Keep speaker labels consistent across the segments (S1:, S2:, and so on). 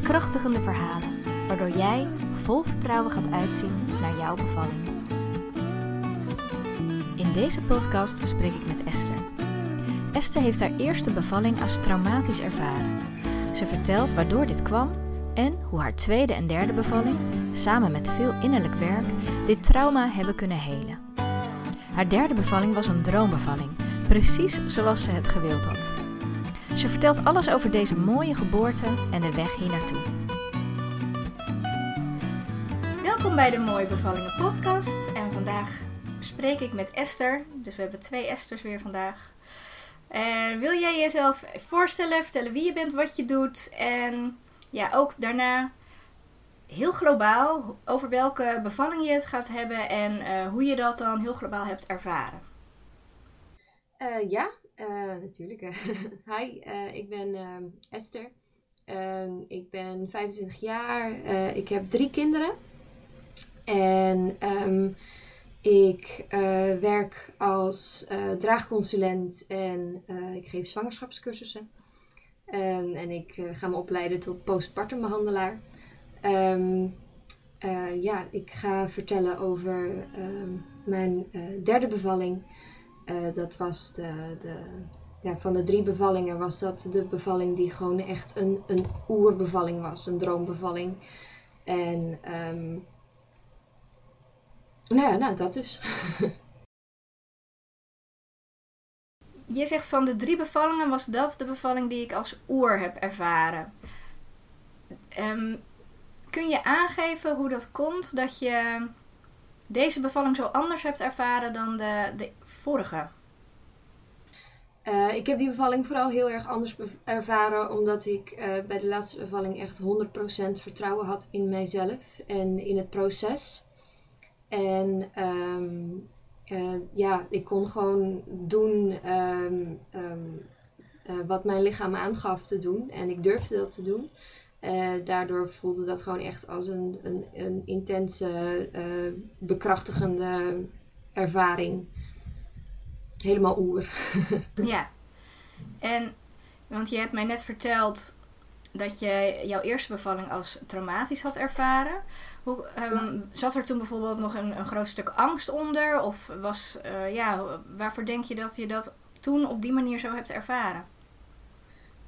S1: Bekrachtigende verhalen, waardoor jij vol vertrouwen gaat uitzien naar jouw bevalling. In deze podcast spreek ik met Esther. Esther heeft haar eerste bevalling als traumatisch ervaren. Ze vertelt waardoor dit kwam en hoe haar tweede en derde bevalling, samen met veel innerlijk werk, dit trauma hebben kunnen helen. Haar derde bevalling was een droombevalling, precies zoals ze het gewild had. Ze vertelt alles over deze mooie geboorte en de weg hier naartoe. Welkom bij de Mooie Bevallingen podcast. En vandaag spreek ik met Esther. Dus we hebben twee Esters weer vandaag. Uh, wil jij jezelf voorstellen, vertellen wie je bent, wat je doet en ja, ook daarna heel globaal over welke bevalling je het gaat hebben en uh, hoe je dat dan heel globaal hebt ervaren?
S2: Uh, ja, natuurlijk. Hi, ik ben Esther. ik ben 25 jaar. ik heb drie kinderen. En um, ik werk als draagconsulent en ik geef zwangerschapscursussen. En ik ga me opleiden tot postpartum behandelaar. Um, ja, ik ga vertellen over mijn derde bevalling. Dat was de, de, ja, van de drie bevallingen was dat de bevalling die gewoon echt een, een oerbevalling was, een droombevalling. En um, nou ja, nou dat dus.
S1: Je zegt van de drie bevallingen was dat de bevalling die ik als oer heb ervaren. Um, kun je aangeven hoe dat komt dat je deze bevalling zo anders hebt ervaren dan de, de vorige?
S2: Uh, ik heb die bevalling vooral heel erg anders ervaren omdat ik uh, bij de laatste bevalling echt 100% vertrouwen had in mijzelf en in het proces. En um, uh, ja, ik kon gewoon doen um, uh, wat mijn lichaam aangaf te doen. En ik durfde dat te doen. Daardoor voelde dat gewoon echt als een, een, een intense, bekrachtigende ervaring. Helemaal oer.
S1: ja. En, want je hebt mij net verteld dat je jouw eerste bevalling als traumatisch had ervaren. Hoe, um, zat er toen bijvoorbeeld nog een, een groot stuk angst onder? Of was, uh, ja, waarvoor denk je dat je dat toen op die manier zo hebt ervaren?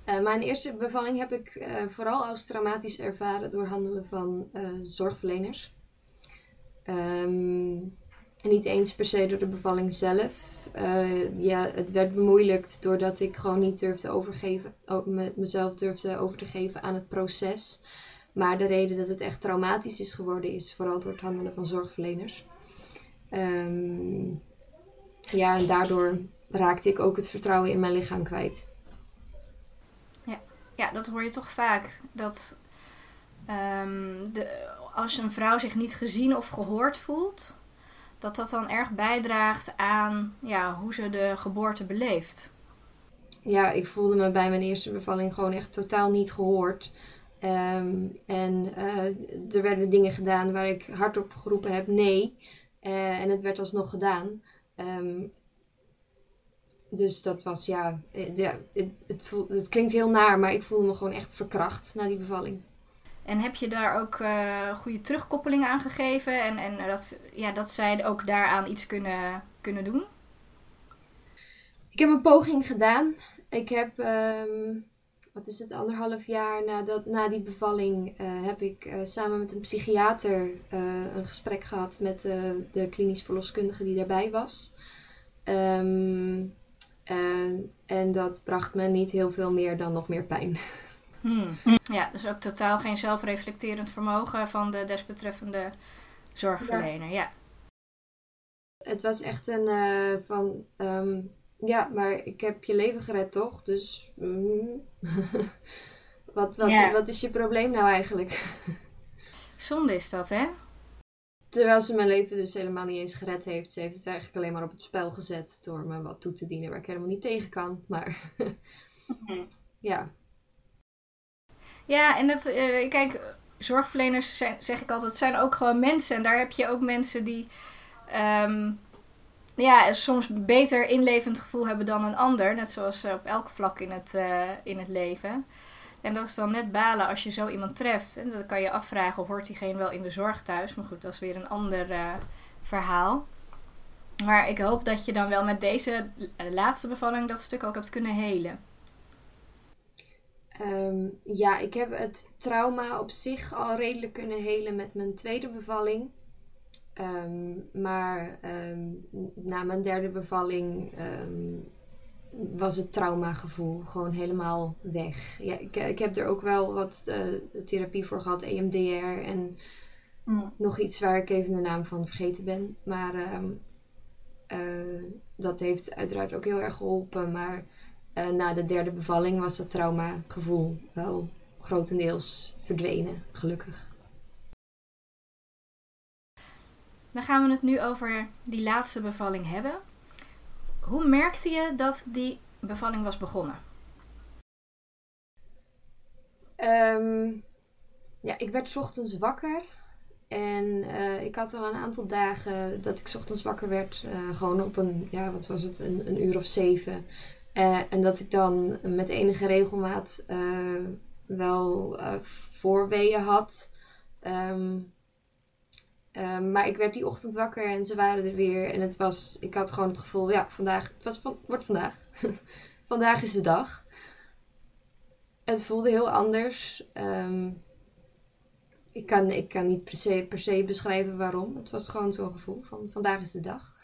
S2: Uh, mijn eerste bevalling heb ik uh, vooral als traumatisch ervaren door handelen van zorgverleners. Um, niet eens per se door de bevalling zelf. ja, het werd bemoeilijkt doordat ik gewoon niet durfde overgeven, met mezelf durfde over te geven aan het proces. Maar de reden dat het echt traumatisch is geworden is vooral door het handelen van zorgverleners. Um, ja, en daardoor raakte ik ook het vertrouwen in mijn lichaam kwijt.
S1: Ja, ja dat hoor je toch vaak. Dat um, de, als een vrouw zich niet gezien of gehoord voelt, dat dat dan erg bijdraagt aan ja, hoe ze de geboorte beleeft.
S2: Ja, ik voelde me bij mijn eerste bevalling gewoon echt totaal niet gehoord. Um, en uh, er werden dingen gedaan waar ik hardop geroepen heb nee. Uh, en het werd alsnog gedaan. Um, dus dat was ja, eh, ja het, het, klinkt heel naar, maar ik voelde me gewoon echt verkracht na die bevalling.
S1: En heb je daar ook uh, goede terugkoppelingen aan gegeven en, en dat, ja, dat zij ook daaraan iets kunnen, kunnen doen?
S2: Ik heb een poging gedaan. Ik heb um, wat is het, anderhalf jaar nadat, na die bevalling uh, heb ik uh, samen met een psychiater een gesprek gehad met de klinisch verloskundige die daarbij was. Um, en dat bracht me niet heel veel meer dan nog meer pijn.
S1: Hmm. Ja, dus ook totaal geen zelfreflecterend vermogen van de desbetreffende zorgverlener. Ja. ja.
S2: Het was echt een van um, ja, maar ik heb je leven gered, toch? Dus mm, wat, wat, wat is je probleem nou eigenlijk?
S1: Zonde is dat, hè?
S2: Terwijl ze mijn leven dus helemaal niet eens gered heeft. Ze heeft het eigenlijk alleen maar op het spel gezet door me wat toe te dienen waar ik helemaal niet tegen kan. Maar ja.
S1: Ja, en dat, uh, kijk, zorgverleners zijn, zeg ik altijd, zijn ook gewoon mensen. En daar heb je ook mensen die um, ja, soms beter inlevend gevoel hebben dan een ander. Net zoals op elk vlak in het, uh, in het leven. En dat is dan net balen als je zo iemand treft. En dan kan je afvragen, of hoort diegene wel in de zorg thuis? Maar goed, dat is weer een ander verhaal. Maar ik hoop dat je dan wel met deze laatste bevalling dat stuk ook hebt kunnen helen.
S2: Um, ja, ik heb het trauma op zich al redelijk kunnen helen met mijn tweede bevalling. Um, maar um, na mijn derde bevalling was het traumagevoel gewoon helemaal weg. Ja, ik, ik heb er ook wel wat uh, therapie voor gehad, EMDR en mm. nog iets waar ik even de naam van vergeten ben. Maar uh, dat heeft uiteraard ook heel erg geholpen. Maar uh, na de derde bevalling was dat traumagevoel wel grotendeels verdwenen, gelukkig.
S1: Dan gaan we het nu over die laatste bevalling hebben. Hoe merkte je dat die bevalling was begonnen?
S2: Um, ja, ik werd ochtends wakker. En uh, ik had al een aantal dagen dat ik ochtends wakker werd. Uh, gewoon op een, ja, wat was het, een, een uur of zeven. Uh, en dat ik dan met enige regelmaat wel voorweeën had. Um, Um, maar ik werd die ochtend wakker en ze waren er weer. En het was, ik had gewoon het gevoel, ja, vandaag, het wordt vandaag. vandaag is de dag. Het voelde heel anders. Um, ik, kan, ik kan niet per se, per se beschrijven waarom. Het was gewoon zo'n gevoel van vandaag is de dag.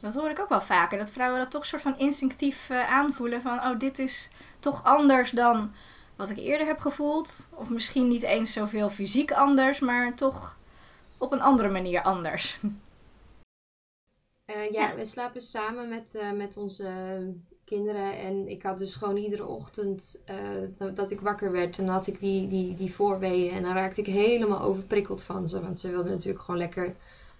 S1: Dat hoor ik ook wel vaker. Dat vrouwen dat toch soort van instinctief uh, aanvoelen. Van, oh, dit is toch anders dan wat ik eerder heb gevoeld. Of misschien niet eens zoveel fysiek anders, maar toch op een andere manier anders.
S2: Uh, ja, we slapen samen met, uh, met onze kinderen. En ik had dus gewoon iedere ochtend uh, dat ik wakker werd. En dan had ik die, die, die voorweeën. En dan raakte ik helemaal overprikkeld van ze. Want ze wilden natuurlijk gewoon lekker een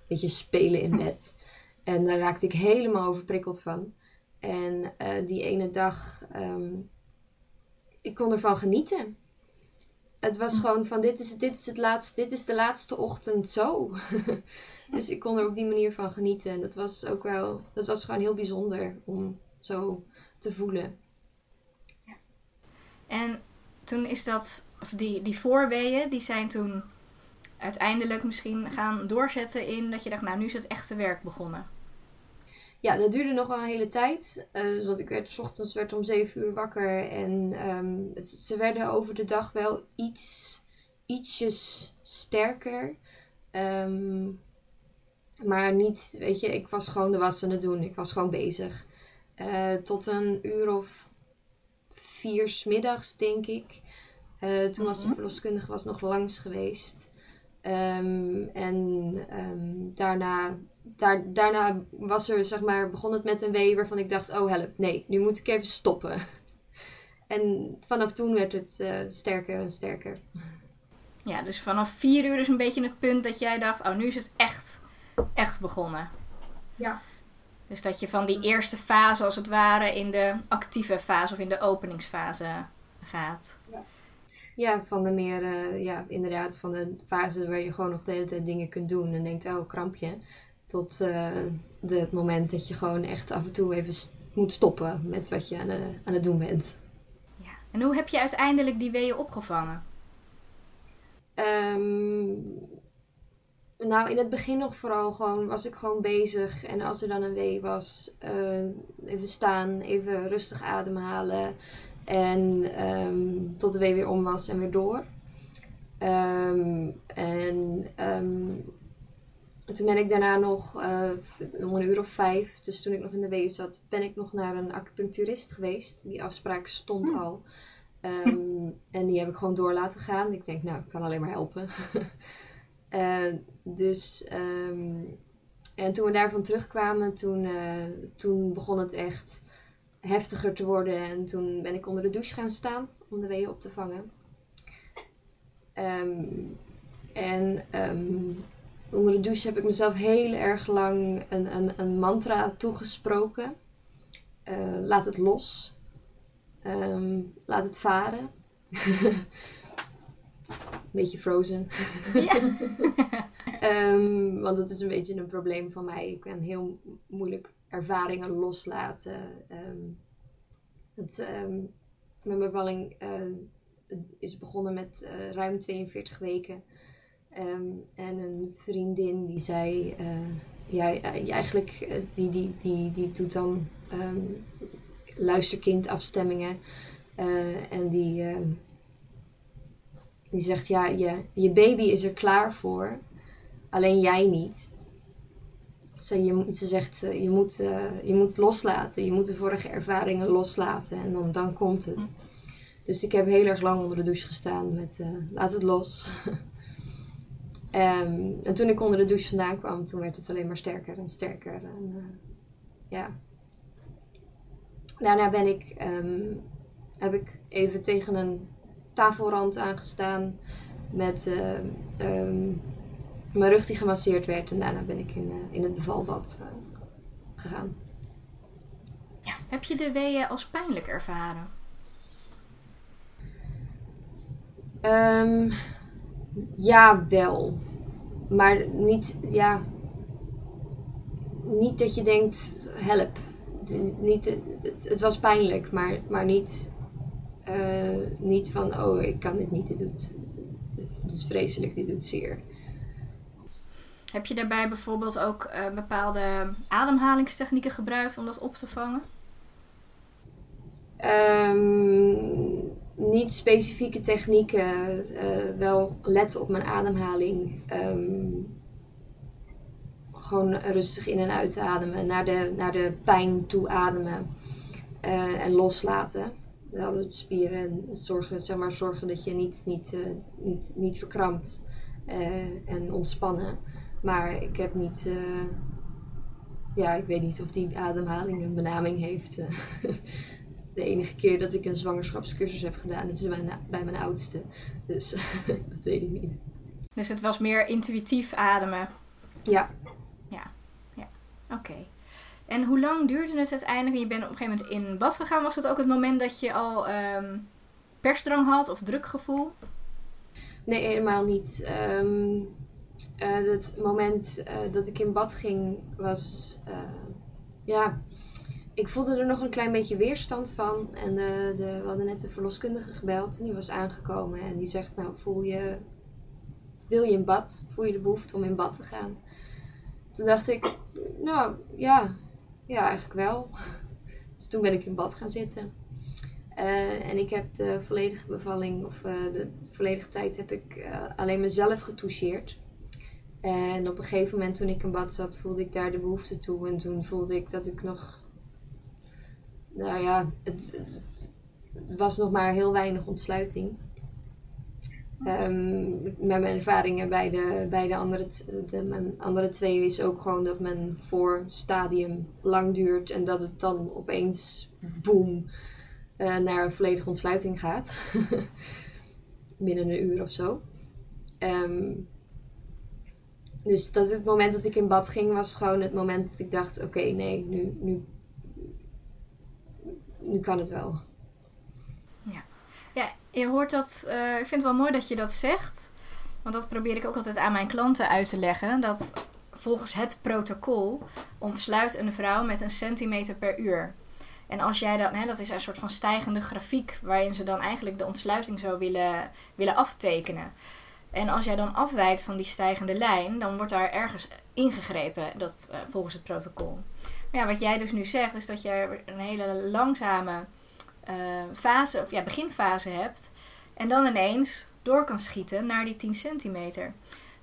S2: beetje spelen in bed. En daar raakte ik helemaal overprikkeld van. En die ene dag, um, ik kon ervan genieten het was hm. gewoon van dit is, dit is het laatste, dit is de laatste ochtend zo. dus ik kon er op die manier van genieten. En dat was ook wel, dat was gewoon heel bijzonder om zo te voelen.
S1: Ja. En toen is dat, of die, die voorweeën, die zijn toen uiteindelijk misschien gaan doorzetten in dat je dacht, nou nu is het echte werk begonnen
S2: ja, dat duurde nog wel een hele tijd. Uh, dus want ik werd s ochtends werd om 7 uur wakker. En um, ze werden over de dag wel iets, ietsjes sterker. Um, maar niet, weet je, ik was gewoon de was aan het doen. Ik was gewoon bezig. Uh, tot een uur of vier smiddags, denk ik. Uh, toen was de mhm. verloskundige was nog langs geweest. Um, en daarna daar, daarna was er, zeg maar, begon het met een wee waarvan ik dacht, oh help, nee, nu moet ik even stoppen. En vanaf toen werd het uh, sterker en sterker.
S1: Ja, dus vanaf vier uur is een beetje het punt dat jij dacht, oh nu is het echt, echt begonnen.
S2: Ja.
S1: Dus dat je van die eerste fase, als het ware, in de actieve fase of in de openingsfase gaat.
S2: Ja, ja van de meer, uh, ja, inderdaad, van de fase waar je gewoon nog de hele tijd dingen kunt doen en denkt, oh, krampje. Tot uh, de, het moment dat je gewoon echt af en toe even moet stoppen met wat je aan, de, aan het doen bent.
S1: Ja. En hoe heb je uiteindelijk die weeën opgevangen?
S2: Um, nou, in het begin nog vooral gewoon was ik gewoon bezig. En als er dan een wee was, uh, even staan, even rustig ademhalen. En um, tot de wee weer om was en weer door. Um, en toen ben ik daarna nog, nog een uur of vijf, dus toen ik nog in de wees zat, ben ik nog naar een acupuncturist geweest. Die afspraak stond hm. al. Um, en die heb ik gewoon door laten gaan. Ik denk, nou, ik kan alleen maar helpen. uh, dus, um, en toen we daarvan terugkwamen, toen, uh, toen begon het echt heftiger te worden. En toen ben ik onder de douche gaan staan om de weeën op te vangen. Um, En ehm, onder de douche heb ik mezelf heel erg lang een, een, een mantra toegesproken. Uh, laat het los. Ehm, laat het varen. beetje frozen. Ja. um, want dat is een beetje een probleem van mij. Ik kan heel moeilijk ervaringen loslaten. Um, het, um, mijn bevalling uh, is begonnen met uh, ruim 42 weken. En een vriendin die zei, uh, ja, eigenlijk, die, die, die, die doet dan luisterkindafstemmingen. en die die zegt, ja, je, je baby is er klaar voor, alleen jij niet. Ze, je, ze zegt, eh, je moet, je moet loslaten, je moet de vorige ervaringen loslaten en dan, dan komt het. Dus ik heb heel erg lang onder de douche gestaan met laat het los. um, en toen ik onder de douche vandaan kwam, toen werd het alleen maar sterker en sterker. En, uh, ja. Daarna ben ik, um, heb ik even tegen een tafelrand aangestaan met uh, um, mijn rug die gemasseerd werd. En daarna ben ik in, uh, in het bevalbad gegaan.
S1: Ja. Heb je de weeën als pijnlijk ervaren?
S2: Ja, wel. Maar niet, ja, niet dat je denkt, help. Niet, het, het was pijnlijk, maar, maar niet uh, niet van, oh, ik kan dit niet, dit doet, het is vreselijk, dit doet zeer.
S1: Heb je daarbij bijvoorbeeld ook uh, bepaalde ademhalingstechnieken gebruikt om dat op te vangen?
S2: Um, niet specifieke technieken, uh, wel letten op mijn ademhaling. Um, gewoon rustig in en uit ademen, naar de, naar de pijn toe ademen uh, en loslaten de spieren en zorgen, zeg maar, zorgen dat je niet, niet, uh, niet, niet verkrampt en ontspannen. Maar ik heb niet, ja, ik weet niet of die ademhaling een benaming heeft. de enige keer dat ik een zwangerschapscursus heb gedaan, is bij mijn, bij mijn oudste. Dus dat weet ik niet.
S1: Dus het was meer intuïtief ademen?
S2: Ja.
S1: Ja, ja. oké. En hoe lang duurde het uiteindelijk? Je bent op een gegeven moment in bad gegaan. Was dat ook het moment dat je al um, persdrang had of drukgevoel?
S2: Nee, helemaal niet. Um, uh, het moment uh, dat ik in bad ging was... Uh, ja, ik voelde er nog een klein beetje weerstand van. En de, we hadden net de verloskundige gebeld. En die was aangekomen. En die zegt, nou voel je... Wil je in bad? Voel je de behoefte om in bad te gaan? Toen dacht ik, nou ja, ja, eigenlijk wel. Dus toen ben ik in bad gaan zitten. Uh, en ik heb de volledige bevalling, of uh, de volledige tijd, heb ik alleen mezelf getoucheerd. En op een gegeven moment toen ik in bad zat, voelde ik daar de behoefte toe. En toen voelde ik dat ik nog, nou ja, het, het was nog maar heel weinig ontsluiting. Um, met mijn ervaringen bij de, bij de, andere, de mijn andere twee is ook gewoon dat mijn voorstadium lang duurt en dat het dan opeens boom uh, naar een volledige ontsluiting gaat. Binnen een uur of zo. Um, dus dat het moment dat ik in bad ging was gewoon het moment dat ik dacht: oké, nee, nu, nu, nu kan het wel.
S1: Ja, je hoort dat. Uh, ik vind het wel mooi dat je dat zegt. Want dat probeer ik ook altijd aan mijn klanten uit te leggen. Dat volgens het protocol ontsluit een vrouw met een centimeter per uur. En als jij dat, hè, dat is een soort van stijgende grafiek waarin ze dan eigenlijk de ontsluiting zou willen, willen aftekenen. En als jij dan afwijkt van die stijgende lijn, dan wordt daar ergens ingegrepen dat, uh, volgens het protocol. Ja, wat jij dus nu zegt, is dat je een hele langzame uh, fase, of ja, beginfase hebt. En dan ineens door kan schieten naar die 10 centimeter.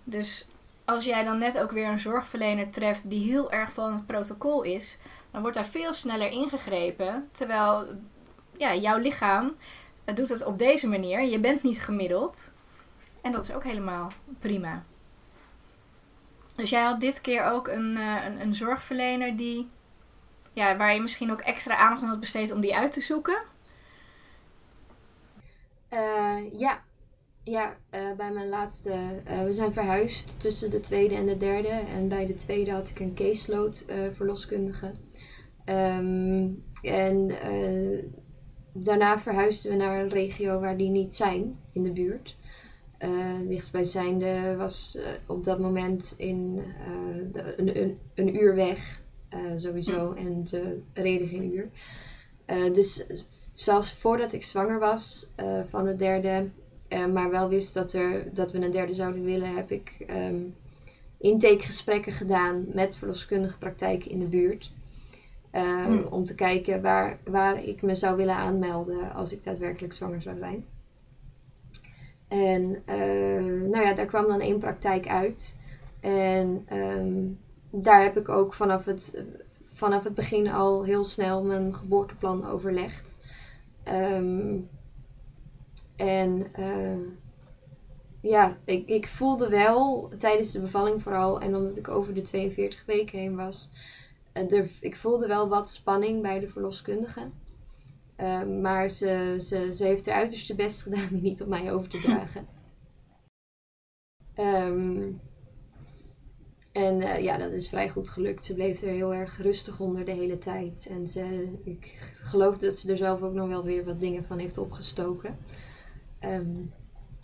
S1: Dus als jij dan net ook weer een zorgverlener treft die heel erg van het protocol is, dan wordt daar veel sneller ingegrepen. Terwijl ja, jouw lichaam doet het op deze manier. Je bent niet gemiddeld. En dat is ook helemaal prima. Dus jij had dit keer ook een, uh, een, een zorgverlener die, ja, waar je misschien ook extra aandacht aan had besteed om die uit te zoeken.
S2: Uh, ja, Ja, eh, bij mijn laatste. eh, we zijn verhuisd tussen de tweede en de derde. En bij de tweede had ik een caseload eh verloskundige. Ehm, en eh, daarna verhuisden we naar een regio waar die niet zijn in de buurt. Eh dichtstbijzijnde was eh, op dat moment in eh, een, een, een uur weg, eh, sowieso. En de reden geen uur. Eh, dus zelfs voordat ik zwanger was eh, van de derde, eh, maar wel wist dat, er, dat we een derde zouden willen, heb ik ehm intakegesprekken gedaan met verloskundige praktijken in de buurt. Eh,
S3: Hmm.
S2: Om te kijken waar, waar ik me zou willen aanmelden als ik daadwerkelijk zwanger zou zijn. En eh, nou ja, daar kwam dan één praktijk uit. En ehm, daar heb ik ook vanaf het, vanaf het begin al heel snel mijn geboorteplan overlegd. Ehm, en eh, ja, ik, ik voelde wel tijdens de bevalling vooral, en omdat ik over de 42 weken heen was, eh, er, ik voelde wel wat spanning bij de verloskundige. Eh, maar ze, ze, ze heeft haar uiterste best gedaan die niet op mij over te dragen. Ehm, en eh, ja, dat is vrij goed gelukt. Ze bleef er heel erg rustig onder de hele tijd. En ze, ik geloof dat ze er zelf ook nog wel weer wat dingen van heeft opgestoken. Ehm,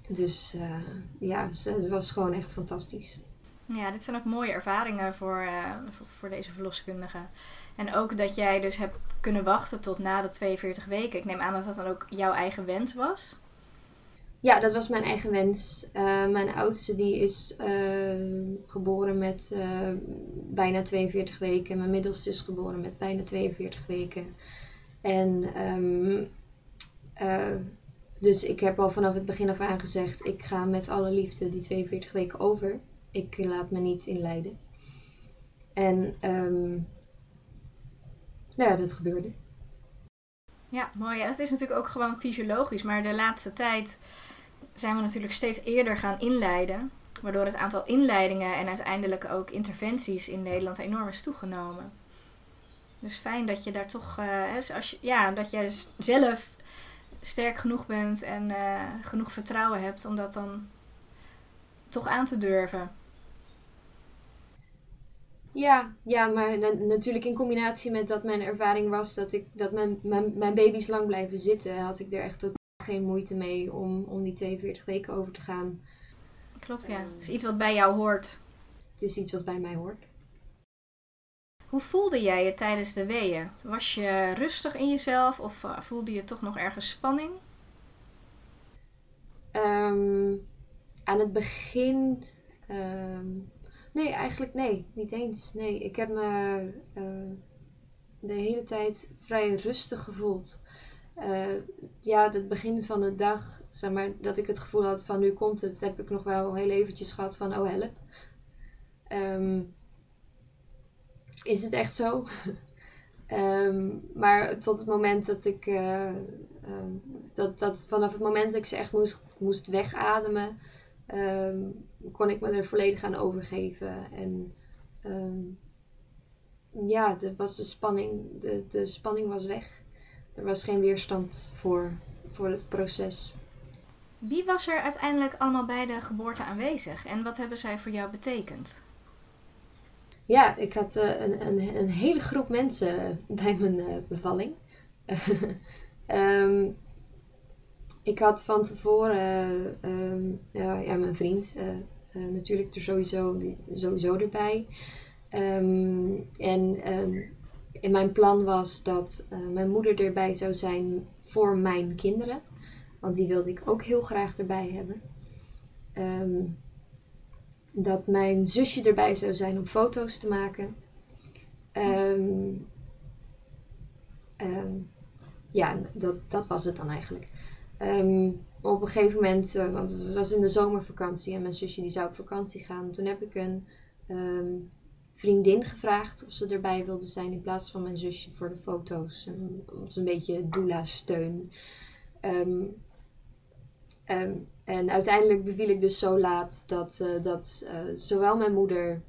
S2: dus eh, ja, het was gewoon echt fantastisch.
S1: Ja, dit zijn ook mooie ervaringen voor, eh, voor, voor deze verloskundige. En ook dat jij dus hebt kunnen wachten tot na de 42 weken. Ik neem aan dat dat dan ook jouw eigen wens was.
S2: Ja, dat was mijn eigen wens. Eh, mijn oudste die is eh, geboren met eh, bijna 42 weken. Mijn middelste is geboren met bijna 42 weken. En ehm, eh, dus ik heb al vanaf het begin af aan gezegd, ik ga met alle liefde die 42 weken over. Ik laat me niet inleiden. En ehm, nou ja, dat gebeurde.
S1: Ja, mooi. Ja, dat is natuurlijk ook gewoon fysiologisch. Maar de laatste tijd zijn we natuurlijk steeds eerder gaan inleiden. Waardoor het aantal inleidingen en uiteindelijk ook interventies in Nederland enorm is toegenomen. Dus fijn dat je daar toch, eh, dus als je, ja, dat jij z- zelf sterk genoeg bent en eh, genoeg vertrouwen hebt om dat dan toch aan te durven.
S2: Ja, ja, maar na- natuurlijk in combinatie met dat mijn ervaring was dat, ik, dat mijn, mijn, mijn baby's lang blijven zitten, had ik er echt totaal geen moeite mee om, om die 42 weken over te gaan.
S1: Klopt, ja. Dus iets wat bij jou hoort.
S2: Het is iets wat bij mij hoort.
S1: Hoe voelde jij je tijdens de weeën? Was je rustig in jezelf of eh, voelde je toch nog ergens spanning?
S2: Ehm, aan het begin. ehm, nee, eigenlijk nee, niet eens. Nee, ik heb me eh, de hele tijd vrij rustig gevoeld. Eh, ja, het begin van de dag, zeg maar, dat ik het gevoel had van nu komt het, heb ik nog wel heel eventjes gehad van oh help. Ehm, is het echt zo? Ehm, maar tot het moment dat ik, eh, ehm, dat, dat vanaf het moment dat ik ze echt moest, moest wegademen, kon ik me er volledig aan overgeven. En ja, de, was de, spanning, de, de spanning was weg. Er was geen weerstand voor, voor het proces.
S1: Wie was er uiteindelijk allemaal bij de geboorte aanwezig en wat hebben zij voor jou betekend?
S2: Ja, ik had eh, een, een, een hele groep mensen bij mijn eh, bevalling. Ehm, ik had van tevoren ehm, ja, ja, mijn vriend eh, eh, natuurlijk er sowieso, die- sowieso erbij. Ehm, en in mijn plan was dat eh, mijn moeder erbij zou zijn voor mijn kinderen. Want die wilde ik ook heel graag erbij hebben. Ehm, dat mijn zusje erbij zou zijn om foto's te maken. Ehm, ehm, ja, dat, dat was het dan eigenlijk. Op een gegeven moment, eh, want het was in de zomervakantie en mijn zusje die zou op vakantie gaan. Toen heb ik een vriendin gevraagd of ze erbij wilde zijn in plaats van mijn zusje voor de foto's. En, een beetje doula-steun. Ehm, ehm, en uiteindelijk beviel ik dus zo laat dat, eh, dat eh, zowel mijn moeder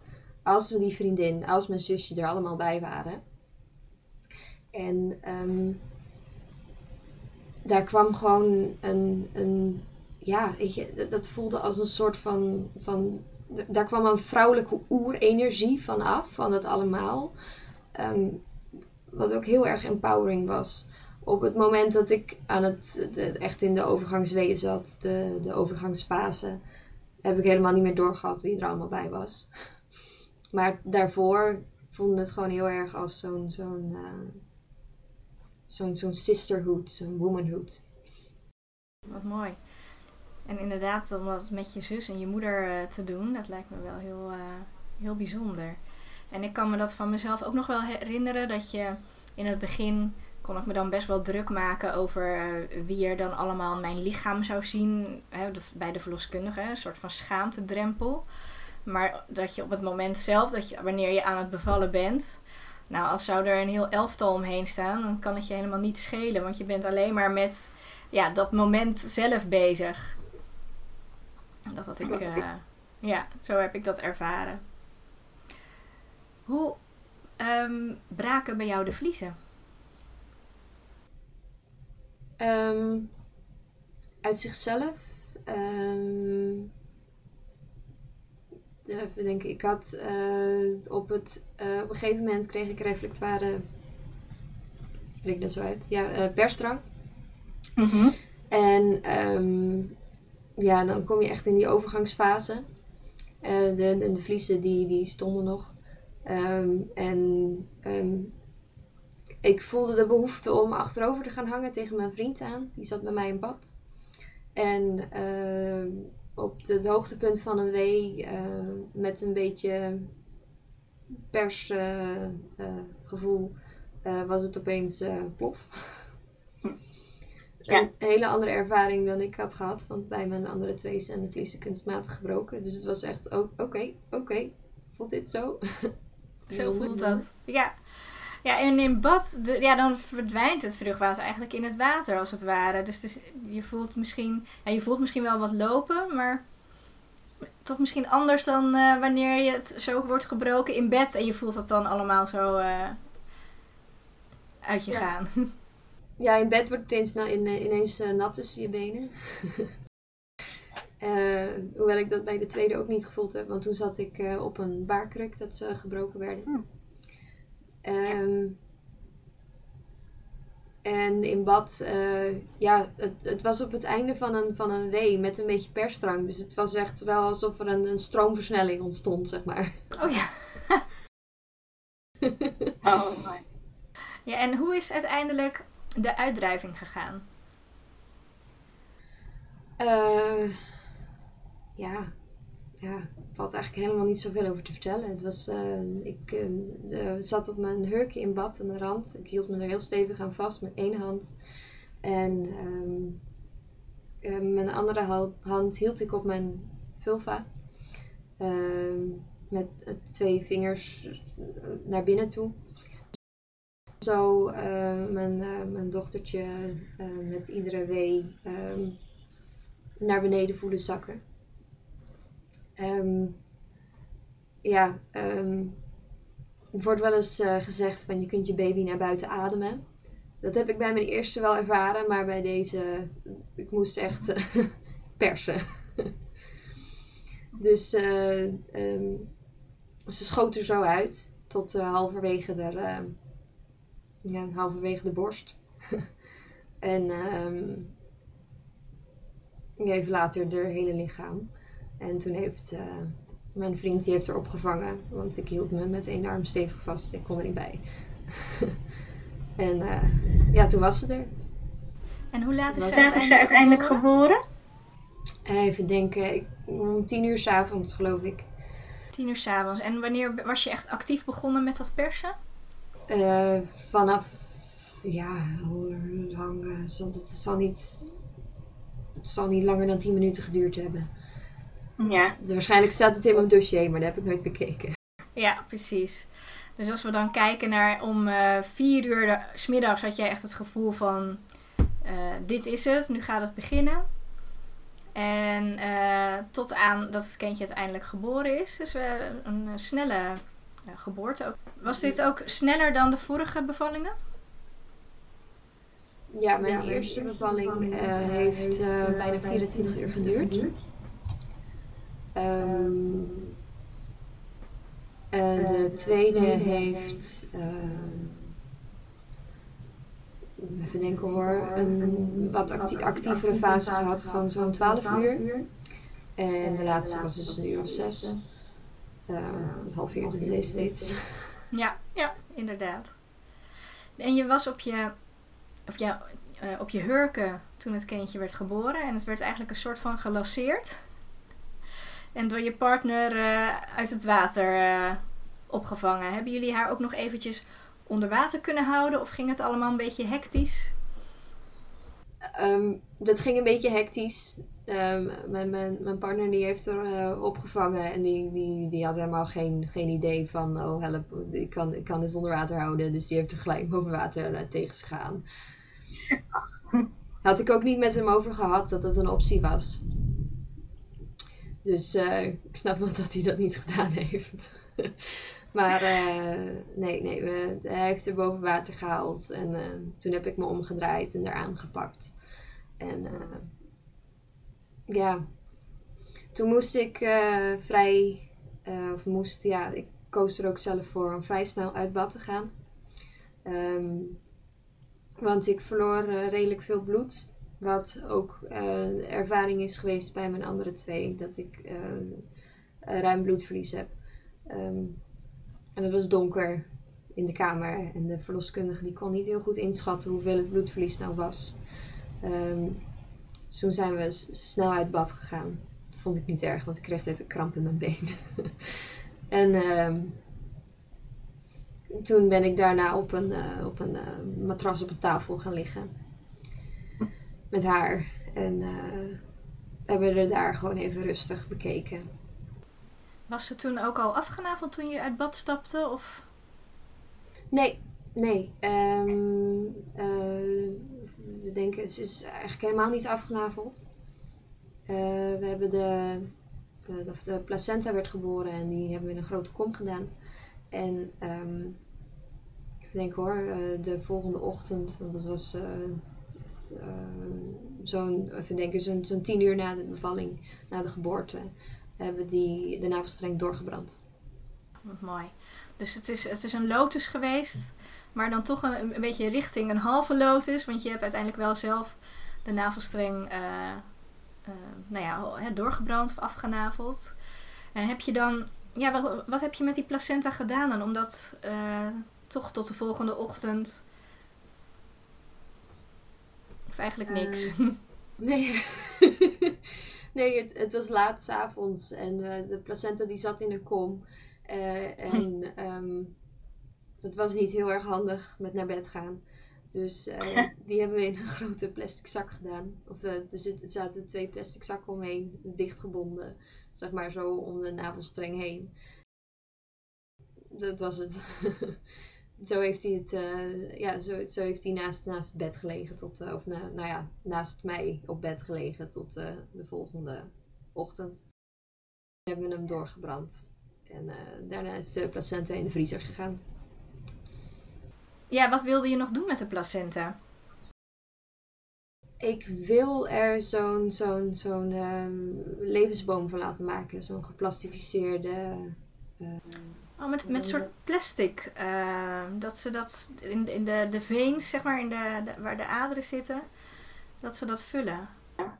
S2: als die vriendin als mijn zusje er allemaal bij waren. En ehm, daar kwam gewoon een, een ja, dat voelde als een soort van, van daar kwam een vrouwelijke oerenergie van af, van het allemaal. Ehm, wat ook heel erg empowering was. Op het moment dat ik aan het, echt in de overgangsweeën zat, de, de overgangsfase, heb ik helemaal niet meer doorgehad wie er allemaal bij was. Maar daarvoor voelde het gewoon heel erg als zo'n zo'n uh, zo'n zo'n sisterhood, zo'n womanhood.
S1: Wat mooi. En inderdaad, om dat met je zus en je moeder uh, te doen, dat lijkt me wel heel, uh, heel bijzonder. En ik kan me dat van mezelf ook nog wel herinneren dat je in het begin kon ik me dan best wel druk maken over uh, wie er dan allemaal mijn lichaam zou zien hè, bij de verloskundige. Een soort van schaamtedrempel. Maar dat je op het moment zelf, dat je, wanneer je aan het bevallen bent, nou, als zou er een heel elftal omheen staan, dan kan het je helemaal niet schelen. Want je bent alleen maar met ja, dat moment zelf bezig. Dat had ik, uh, ja, zo heb ik dat ervaren. Hoe um, braken bij jou de vliezen?
S2: Um, uit zichzelf. Um, even denken, ik had uh, op, het, uh, op een gegeven moment kreeg ik reflectoire. Spreek dat zo uit? Ja, uh, persdrang. Mm -hmm. En um, ja, dan kom je echt in die overgangsfase. de, de, de vliezen die, die stonden nog. Um, en um, ik voelde de behoefte om achterover te gaan hangen tegen mijn vriend aan. Die zat bij mij in bad. En uh, op het hoogtepunt van een wee, uh, met een beetje persgevoel, uh, was het opeens plof. Ja. Een hele andere ervaring dan ik had gehad. Want bij mijn andere twee zijn de vliezen kunstmatig gebroken. Dus het was echt, oké, oké, okay, okay, voelt dit zo?
S1: zo voelt dat. Ja. Ja, en in bad, de, ja, dan verdwijnt het vruchtwater eigenlijk in het water als het ware. Dus, dus je voelt misschien, ja, je voelt misschien wel wat lopen, maar toch misschien anders dan uh, wanneer je het zo wordt gebroken in bed en je voelt het dan allemaal zo uh, uit je
S2: ja.
S1: gaan.
S2: Ja, in bed wordt het ineens, in, ineens uh, nat tussen je benen. hoewel ik dat bij de tweede ook niet gevoeld heb, want toen zat ik op een baarkruk dat ze gebroken werden. Hm. Um, en in bad, ja, het, het, was op het einde van een, van een wee met een beetje persdrang. Dus het was echt wel alsof er een, een stroomversnelling ontstond, zeg maar.
S1: Oh ja. oh, mooi. Ja, en hoe is uiteindelijk de uitdrijving gegaan?
S2: Uh, ja, ja, valt eigenlijk helemaal niet zoveel over te vertellen. Het was, uh, ik uh, zat op mijn hurkje in bad aan de rand. Ik hield me er heel stevig aan vast met één hand. En um, mijn andere hand hield ik op mijn vulva. Ehm, met twee vingers naar binnen toe. Zo mijn, mijn dochtertje met iedere wee um, naar beneden voelen zakken. Um, ja, um, er wordt wel eens gezegd van je kunt je baby naar buiten ademen. Dat heb ik bij mijn eerste wel ervaren, maar bij deze, ik moest echt persen. dus ze schoot er zo uit tot halverwege, de, ja, halverwege de borst. en even later de hele lichaam. En toen heeft uh, mijn vriend die heeft er opgevangen. Want ik hield me met één arm stevig vast. Ik kon er niet bij. en uh, ja, toen was ze er.
S1: En hoe laat is,
S3: ze, laat is ze uiteindelijk geboren?
S2: Even denken, om tien uur s'avonds geloof ik.
S1: Tien uur s'avonds. En wanneer was je echt actief begonnen met dat persen?
S2: Uh, vanaf, ja, hoe lang? het, zal niet, het zal niet langer dan tien minuten geduurd hebben. Ja. Waarschijnlijk staat het in mijn dossier, maar dat heb ik nooit bekeken.
S1: Ja, precies. Dus als we dan kijken naar om uh, vier uur de, smiddags had jij echt het gevoel van uh, dit is het, nu gaat het beginnen. En uh, tot aan dat het kindje uiteindelijk geboren is. Dus we een snelle geboorte ook. Was dit ook sneller dan de vorige bevallingen?
S2: Ja, mijn eerste bevalling eh, heeft eh, bijna 24 uur geduurd. Ehm, en de tweede heeft, ehm, even denken hoor, een wat acti- actievere fase gehad van zo'n 12 uur. En de laatste was dus een uur of zes. Het halveerde deze steeds.
S1: Ja, ja, inderdaad. En je was op je, of ja, eh, op je hurken toen het kindje werd geboren. En het werd eigenlijk een soort van gelasseerd. En door je partner eh, uit het water eh, opgevangen. Hebben jullie haar ook nog eventjes onder water kunnen houden? Of ging het allemaal een beetje hectisch?
S2: Ehm, dat ging een beetje hectisch. Ehm, mijn, mijn, mijn partner die heeft er eh, opgevangen en die, die, die had helemaal geen, geen idee van, oh help, ik kan, ik kan dit onder water houden. Dus die heeft er gelijk boven water uh, tegen gegaan. Had ik ook niet met hem over gehad dat dat een optie was. Dus uh, ik snap wel dat hij dat niet gedaan heeft. maar nee, nee we, hij heeft er boven water gehaald. En toen heb ik me omgedraaid en eraan gepakt. En ja, toen moest ik uh, vrij, uh, of moest, ja, ik koos er ook zelf voor om vrij snel uit bad te gaan. Um, want ik verloor uh, redelijk veel bloed. Wat ook ervaring is geweest bij mijn andere twee, dat ik ruim bloedverlies heb. Um, en het was donker in de kamer en de verloskundige die kon niet heel goed inschatten hoeveel het bloedverlies nou was. Um, dus toen zijn we snel uit bad gegaan. Dat vond ik niet erg, want ik kreeg even kramp in mijn been. en uh, toen ben ik daarna op een, uh, op een uh, matras op een tafel gaan liggen. Met haar. En uh, hebben we daar gewoon even rustig bekeken.
S1: Was ze toen ook al afgenaveld toen je uit bad stapte? Of?
S2: Nee, nee. Um, we denken, ze is eigenlijk helemaal niet afgenaveld. Uh, we hebben de, de, of de placenta werd geboren en die hebben we in een grote kom gedaan. En ik denk hoor, uh, de volgende ochtend, want dat was uh, zo'n, even denken, zo'n tien uur na de bevalling, na de geboorte, hebben die, de navelstreng doorgebrand.
S1: Wat mooi. Dus het is, het is een lotus geweest. Maar dan toch een, een beetje richting een halve lotus. Want je hebt uiteindelijk wel zelf de navelstreng uh, uh, nou ja, doorgebrand of afgenaveld. En heb je dan... Ja, wat, wat heb je met die placenta gedaan dan? Om dat uh, toch tot de volgende ochtend... Of eigenlijk niks?
S2: nee. nee, het, het was laat s'avonds. En de placenta die zat in een kom. en... Um, dat was niet heel erg handig met naar bed gaan. Dus uh, die hebben we in een grote plastic zak gedaan. Of uh, er, zaten twee plastic zakken omheen, dichtgebonden. Zeg maar zo om de navelstreng heen. Dat was het. zo heeft hij het, uh, ja, zo, zo heeft hij naast, naast het bed gelegen. Tot, of na, nou ja, naast mij op bed gelegen tot de volgende ochtend. We hebben hem doorgebrand. En daarna is de placenta in de vriezer gegaan.
S1: Ja, wat wilde je nog doen met de placenta?
S2: Ik wil er zo'n zo'n zo'n um, levensboom van laten maken. Zo'n geplastificeerde... Uh,
S1: oh, met, met soort plastic. Uh, dat ze dat in, in de, de veens, zeg maar, in de, de, waar de aderen zitten, dat ze dat vullen.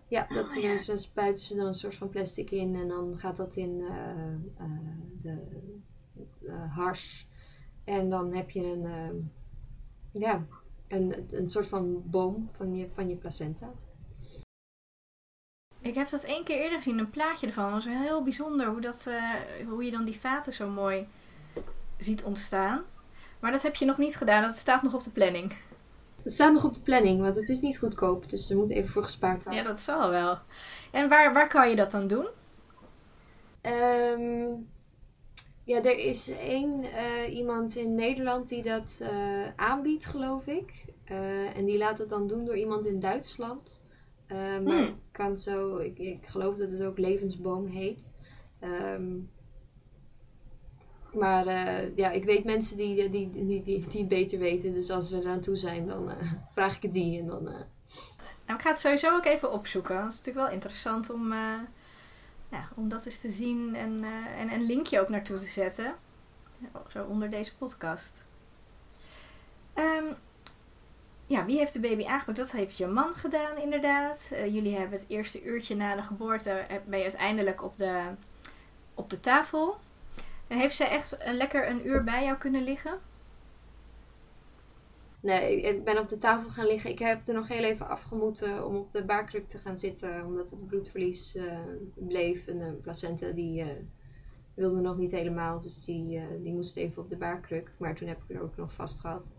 S2: Ja, dat ze dan, zo spuiten ze dan een soort van plastic in en dan gaat dat in uh, de hars. En dan heb je een ehm, ja, een, een soort van boom van je, van je placenta.
S1: Ik heb dat één keer eerder gezien, een plaatje ervan. Het was heel bijzonder hoe, dat, uh, hoe je dan die vaten zo mooi ziet ontstaan. Maar dat heb je nog niet gedaan, dat staat nog op de planning.
S2: Het staat nog op de planning, want het is niet goedkoop. Dus er moet even voor gespaard worden.
S1: Ja, dat zal wel. En waar, waar kan je dat dan doen?
S2: Um, ja, er is één uh, iemand in Nederland die dat uh, aanbiedt, geloof ik. Uh, en die laat het dan doen door iemand in Duitsland. maar hmm. ik kan zo, ik, ik, geloof dat het ook levensboom heet. Um, maar eh, ja, ik weet mensen die, die, die, die, die, het beter weten. Dus als we eraan toe zijn, dan eh, vraag ik het die. En dan,
S1: Nou, ik ga het sowieso ook even opzoeken. Het is natuurlijk wel interessant om, om dat eens te zien en, en een linkje ook naartoe te zetten. Zo onder deze podcast. Um, ja, wie heeft de baby aangepakt? Dat heeft je man gedaan, inderdaad. Uh, jullie hebben het eerste uurtje na de geboorte, eh, ben je uiteindelijk op de, op de tafel. En heeft zij echt een, lekker een uur bij jou kunnen liggen?
S2: Nee, ik ben op de tafel gaan liggen. Ik heb er nog heel even afgemoeten om op de baarkruk te gaan zitten, omdat het bloedverlies uh, bleef. En de placenta die wilde nog niet helemaal, dus die, die moest even op de baarkruk. Maar toen heb ik er ook nog vast gehad.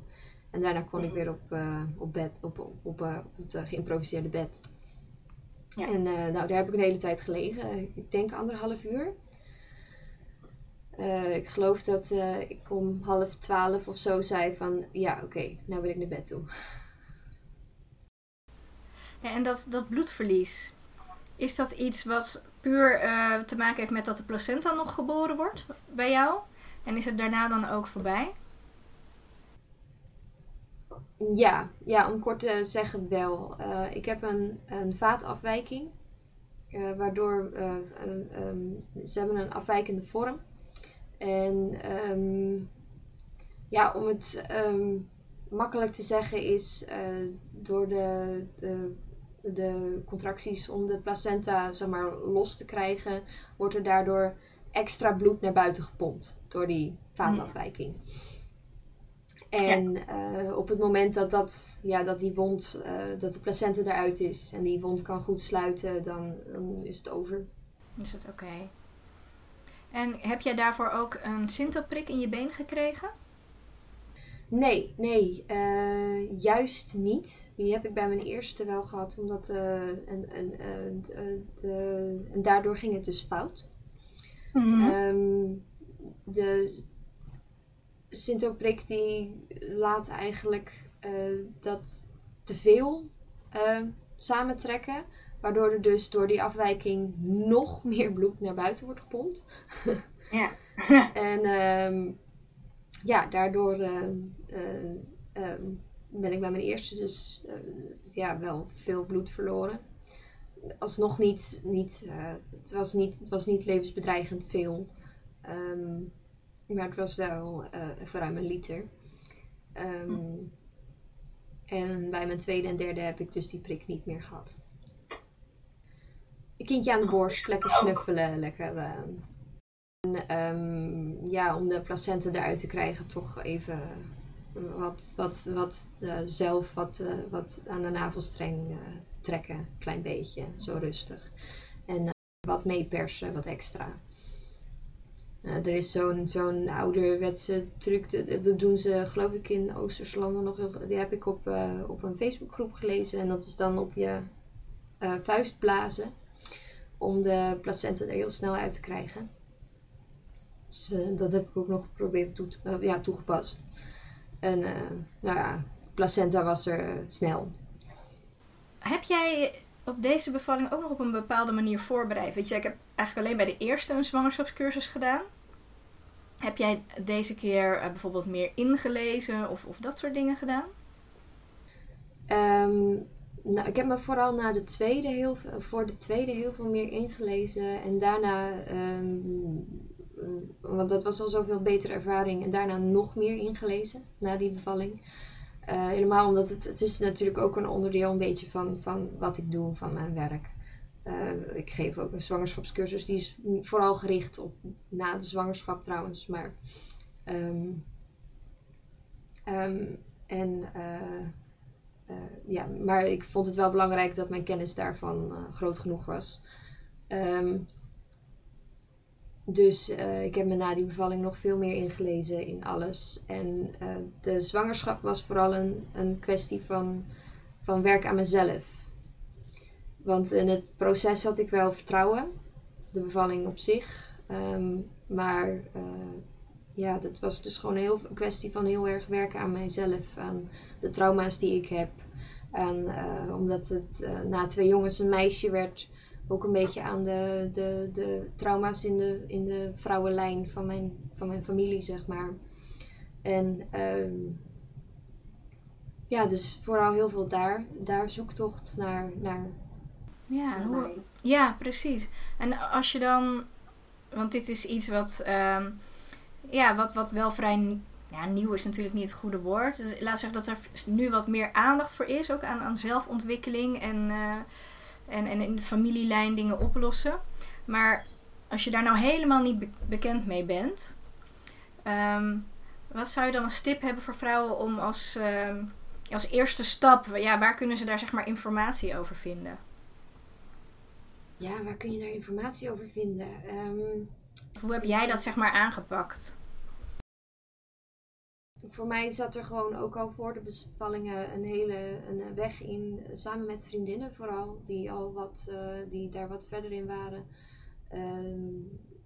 S2: En daarna kon ik weer op, uh, op, bed, op, op, op, uh, op het uh, geïmproviseerde bed. Ja. En nou, daar heb ik een hele tijd gelegen. Ik denk anderhalf uur. Ik geloof dat ik om half twaalf of zo zei van... Ja, oké, okay, nou wil ik naar bed toe.
S1: Ja, en dat, dat bloedverlies... Is dat iets wat puur te maken heeft met dat de placenta nog geboren wordt bij jou? En is het daarna dan ook voorbij?
S2: Ja, ja, om kort te zeggen wel. Ik heb een, een vaatafwijking. Waardoor um, ze hebben een afwijkende vorm. En um, ja, om het um, makkelijk te zeggen is door de, de, de, contracties om de placenta zeg maar, los te krijgen, wordt er daardoor extra bloed naar buiten gepompt door die vaatafwijking. Ja. En uh, op het moment dat, dat, ja, dat die wond, uh, dat de placenta eruit is en die wond kan goed sluiten, dan, dan is het over.
S1: Is het oké. Okay. En heb jij daarvoor ook een sintoprik in je been gekregen?
S2: Nee, nee, uh, juist niet. Die heb ik bij mijn eerste wel gehad, omdat en, en, de, en daardoor ging het dus fout. Mm -hmm. um, de Sintoprik die laat eigenlijk uh, dat te veel uh, samentrekken. Waardoor er dus door die afwijking nog meer bloed naar buiten wordt gepompt.
S3: ja.
S2: en um, ja, daardoor uh, ben ik bij mijn eerste dus ja, wel veel bloed verloren. Alsnog niet, niet, het, was niet het was niet levensbedreigend veel. Maar het was wel uh, even ruim een liter. Um, En bij mijn tweede en derde heb ik dus die prik niet meer gehad. Een kindje aan de borst, lekker snuffelen, lekker. Uh, en, um, ja, om de placenta eruit te krijgen, toch even wat, wat, wat uh, zelf wat, uh, wat aan de navelstreng uh, trekken. Klein beetje, zo rustig. En wat meepersen, wat extra. Er is zo'n zo'n ouderwetse truc, dat, dat, doen ze geloof ik in Oosterse landen nog heel Die heb ik op, op een Facebookgroep gelezen. En dat is dan op je vuist blazen. Om de placenta er heel snel uit te krijgen. Dus dat heb ik ook nog geprobeerd toe, ja, toegepast. En nou ja, placenta was er snel.
S1: Heb jij op deze bevalling ook nog op een bepaalde manier voorbereid? Weet je, ik heb eigenlijk alleen bij de eerste een zwangerschapscursus gedaan. Heb jij deze keer bijvoorbeeld meer ingelezen of, of dat soort dingen gedaan?
S2: Um, nou, ik heb me vooral na de tweede heel, voor de tweede heel veel meer ingelezen. En daarna, um, want dat was al zoveel betere ervaring. En daarna nog meer ingelezen na die bevalling. Uh, helemaal omdat het, het is natuurlijk ook een onderdeel een beetje van, van wat ik doe, van mijn werk. Uh, ik geef ook een zwangerschapscursus. Die is vooral gericht op na de zwangerschap trouwens. Maar, um, um, en, uh, uh, ja, maar ik vond het wel belangrijk dat mijn kennis daarvan groot genoeg was. Um, dus ik heb me na die bevalling nog veel meer ingelezen in alles. En de zwangerschap was vooral een, een kwestie van, van werk aan mezelf want in het proces had ik wel vertrouwen, de bevalling op zich. Um, maar ja, dat was dus gewoon heel, een kwestie van heel erg werken aan mijzelf, aan de trauma's die ik heb. En uh, omdat het uh, na twee jongens een meisje werd, ook een beetje aan de, de, de trauma's in de, in de vrouwenlijn van mijn, van mijn familie, zeg maar. En ehm, ja, dus vooral heel veel daar, daar zoektocht naar, naar,
S1: Ja,
S2: naar
S1: hoe, ja, precies. En als je dan, want dit is iets wat, ehm, ja, wat, wat wel vrij ja, nieuw is natuurlijk niet het goede woord. Dus laat zeggen dat er nu wat meer aandacht voor is, ook aan, aan zelfontwikkeling en, eh, en, en in de familielijn dingen oplossen. Maar als je daar nou helemaal niet be- bekend mee bent, ehm, wat zou je dan als tip hebben voor vrouwen om als, ehm, als eerste stap, ja, waar kunnen ze daar zeg maar informatie over vinden?
S2: Ja, waar kun je daar informatie over vinden? Ehm,
S1: Hoe heb jij dat zeg maar aangepakt?
S2: voor mij zat er gewoon ook al voor de bevallingen een hele een weg in, samen met vriendinnen vooral, die al wat, eh, die daar wat verder in waren. Ehm,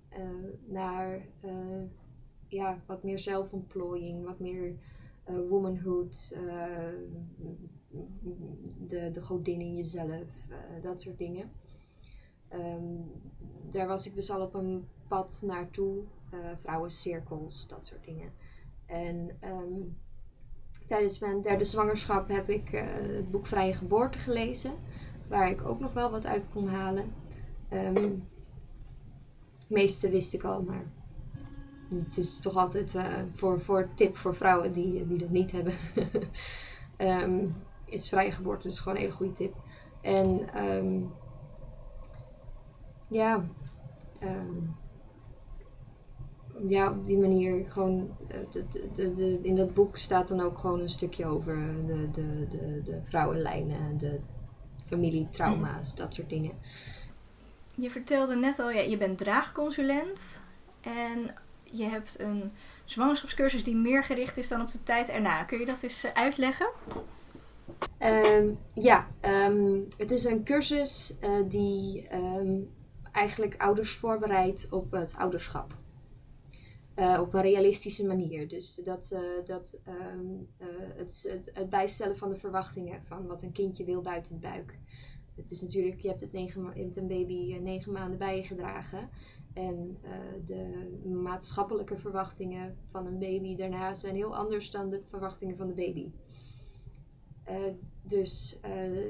S2: eh, naar eh, ja, wat meer zelfontplooiing, wat meer womanhood, de, de godin in jezelf, dat soort dingen. Ehm, daar was ik dus al op een pad naartoe, eh vrouwencirkels, dat soort dingen. En ehm, tijdens mijn derde zwangerschap heb ik eh, het boek Vrije Geboorte gelezen, waar ik ook nog wel wat uit kon halen. Ehm, het meeste wist ik al, maar het is toch altijd eh, voor, voor tip voor vrouwen die, die dat niet hebben. Ehm, is vrije geboorte dus gewoon een hele goede tip. En ehm, ja, ehm, ja, op die manier gewoon. eh, de, de, in dat boek staat dan ook gewoon een stukje over de, de, de, de vrouwenlijnen, de familietrauma's, dat soort dingen.
S1: Je vertelde net al, ja, je bent draagconsulent en je hebt een zwangerschapscursus die meer gericht is dan op de tijd erna. Kun je dat eens eh, uitleggen?
S2: Ehm, ja, ehm, het is een cursus eh, die ehm, eigenlijk ouders voorbereidt op het ouderschap. Eh, op een realistische manier. Dus dat, eh, dat ehm, eh, het, het, bijstellen van de verwachtingen van wat een kindje wil buiten de buik. Het is natuurlijk, je hebt, het een baby negen maanden bij je gedragen. En de maatschappelijke verwachtingen van een baby daarna zijn heel anders dan de verwachtingen van de baby. Dus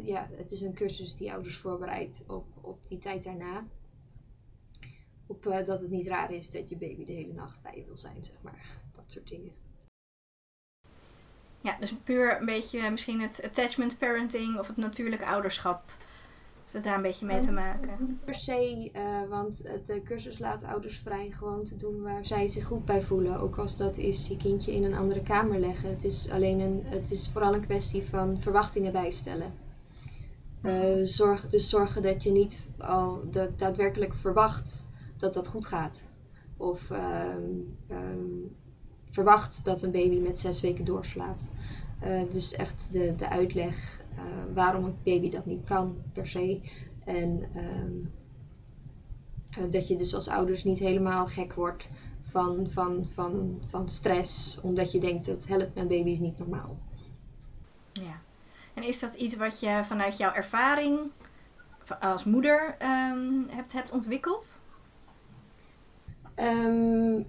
S2: ja, het is een cursus die ouders voorbereidt op, op die tijd daarna. Op eh, dat het niet raar is dat je baby de hele nacht bij je wil zijn, zeg maar. Dat soort dingen.
S1: Ja, dus puur een beetje misschien het attachment parenting of het natuurlijke ouderschap. Heeft het daar een beetje mee te maken?
S2: Niet per se, eh, want het eh, cursus laat ouders vrij gewoon te doen waar zij zich goed bij voelen. Ook als dat is je kindje in een andere kamer leggen. Het is, alleen een, het is vooral een kwestie van verwachtingen bijstellen. Eh, zorg, dus zorgen dat je niet al da- daadwerkelijk verwacht dat dat goed gaat. Of ehm, ehm, verwacht dat een baby met zes weken doorslaapt. Eh, dus echt de, de uitleg eh, waarom een baby dat niet kan per se. En ehm, eh, dat je dus als ouders niet helemaal gek wordt van, van, van, van stress, omdat je denkt dat helpt mijn baby is niet normaal.
S1: Ja. En is dat iets wat je vanuit jouw ervaring als moeder hebt, hebt ontwikkeld?
S2: Ehm,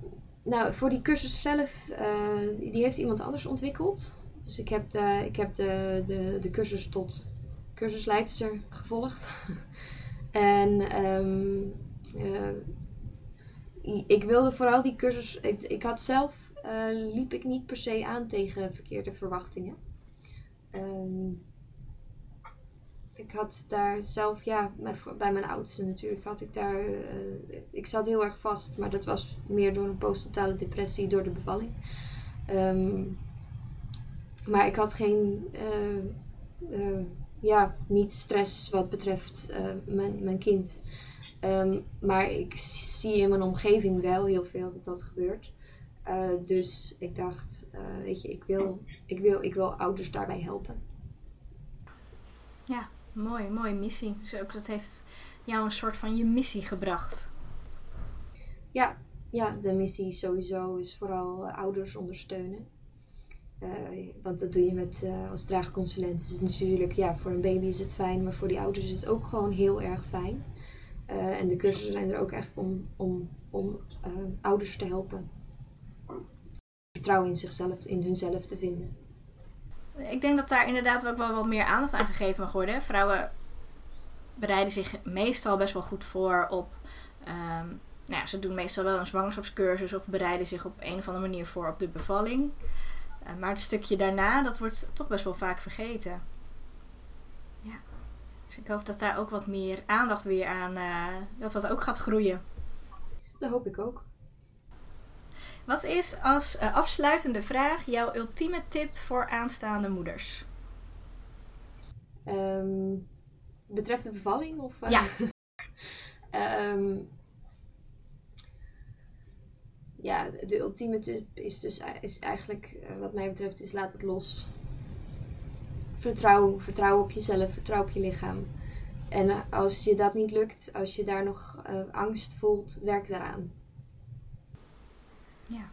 S2: nou, voor die cursus zelf, eh, die heeft iemand anders ontwikkeld. Dus ik heb de, ik heb de, de, de cursus tot cursusleidster gevolgd. en ehm, eh, ik wilde vooral die cursus. Ik, ik had zelf, eh, liep ik niet per se aan tegen verkeerde verwachtingen. Ehm, ik had daar zelf, ja, bij mijn oudste natuurlijk, had ik daar, eh, ik zat heel erg vast, maar dat was meer door een postnatale depressie door de bevalling. Ehm, maar ik had geen, eh, eh, ja, niet stress wat betreft mijn, mijn kind. Ehm, maar ik zie in mijn omgeving wel heel veel dat dat gebeurt. Dus ik dacht, weet je, ik wil, ik, wil, ik wil ouders daarbij helpen.
S1: Ja, mooi, mooie missie. Dus ook dat heeft jou een soort van je missie gebracht.
S2: Ja, ja, de missie sowieso is vooral eh, ouders ondersteunen. Eh, want dat doe je met, eh, als draagconsulent. Is het natuurlijk, ja, voor een baby is het fijn, maar voor die ouders is het ook gewoon heel erg fijn. En de cursussen zijn er ook echt om, om, om ouders te helpen. Vertrouwen in zichzelf, in hunzelf te vinden.
S1: Ik denk dat daar inderdaad ook wel wat meer aandacht aan gegeven mag worden. Vrouwen bereiden zich meestal best wel goed voor op. Um, nou ja, ze doen meestal wel een zwangerschapscursus of bereiden zich op een of andere manier voor op de bevalling. Uh, maar het stukje daarna, dat wordt toch best wel vaak vergeten. Ja. Dus ik hoop dat daar ook wat meer aandacht weer aan, uh, dat dat ook gaat groeien.
S2: Dat hoop ik ook.
S1: Wat is als uh, afsluitende vraag jouw ultieme tip voor aanstaande moeders?
S2: Um, betreft de bevalling? Of,
S1: ja.
S2: um, ja, de ultieme tip is dus is eigenlijk, uh, wat mij betreft, is laat het los. Vertrouw, vertrouw op jezelf, vertrouw op je lichaam. En als je dat niet lukt, als je daar nog uh, angst voelt, werk daaraan.
S1: Ja,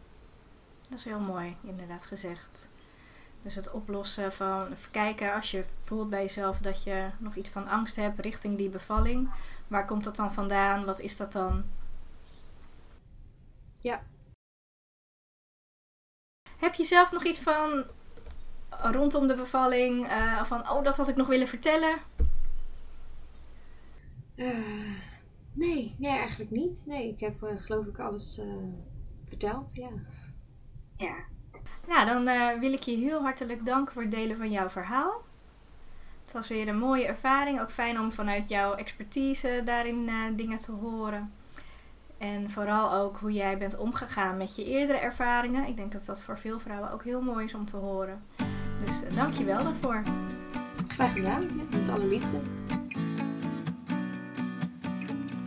S1: dat is heel mooi, inderdaad gezegd. Dus het oplossen van kijken als je voelt bij jezelf dat je nog iets van angst hebt richting die bevalling. Waar komt dat dan vandaan? Wat is dat dan?
S2: Ja.
S1: Heb je zelf nog iets van rondom de bevalling? Uh, van, oh, dat had ik nog willen vertellen?
S2: Uh, nee, nee, eigenlijk niet. Nee, ik heb uh, geloof ik alles verteld, ja.
S3: Ja.
S1: Nou, dan uh, wil ik je heel hartelijk danken voor het delen van jouw verhaal. Het was weer een mooie ervaring. Ook fijn om vanuit jouw expertise daarin uh, dingen te horen. En vooral ook hoe jij bent omgegaan met je eerdere ervaringen. Ik denk dat dat voor veel vrouwen ook heel mooi is om te horen. Dus uh, dank je wel daarvoor.
S2: Graag gedaan, met alle liefde.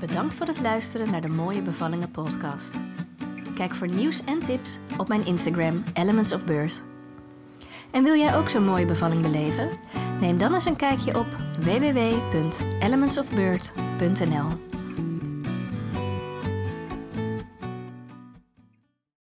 S1: Bedankt voor het luisteren naar de Mooie Bevallingen podcast. Kijk voor nieuws en tips op mijn Instagram Elements of Birth. En wil jij ook zo'n mooie bevalling beleven? Neem dan eens een kijkje op www.elementsofbirth.nl.